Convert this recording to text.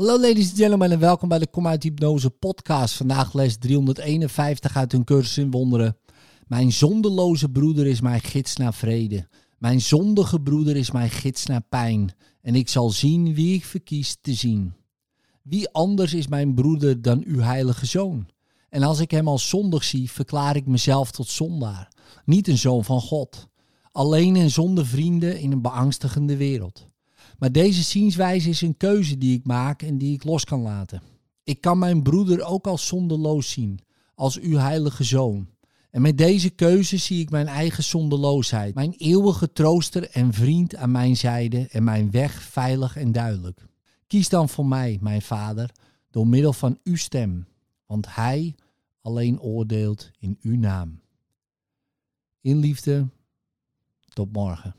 Hallo ladies and gentlemen en welkom bij de Kom uit Hypnose podcast. Vandaag les 351 uit een cursus in wonderen. Mijn zondeloze broeder is mijn gids naar vrede. Mijn zondige broeder is mijn gids naar pijn. En ik zal zien wie ik verkies te zien. Wie anders is mijn broeder dan uw heilige zoon? En als ik hem als zondig zie, verklaar ik mezelf tot zondaar. Niet een zoon van God. Alleen en zonder vrienden in een beangstigende wereld. Maar deze zienswijze is een keuze die ik maak en die ik los kan laten. Ik kan mijn broeder ook als zondeloos zien, als uw heilige zoon. En met deze keuze zie ik mijn eigen zondeloosheid, mijn eeuwige trooster en vriend aan mijn zijde en mijn weg veilig en duidelijk. Kies dan voor mij, mijn vader, door middel van uw stem, want hij alleen oordeelt in uw naam. In liefde, tot morgen.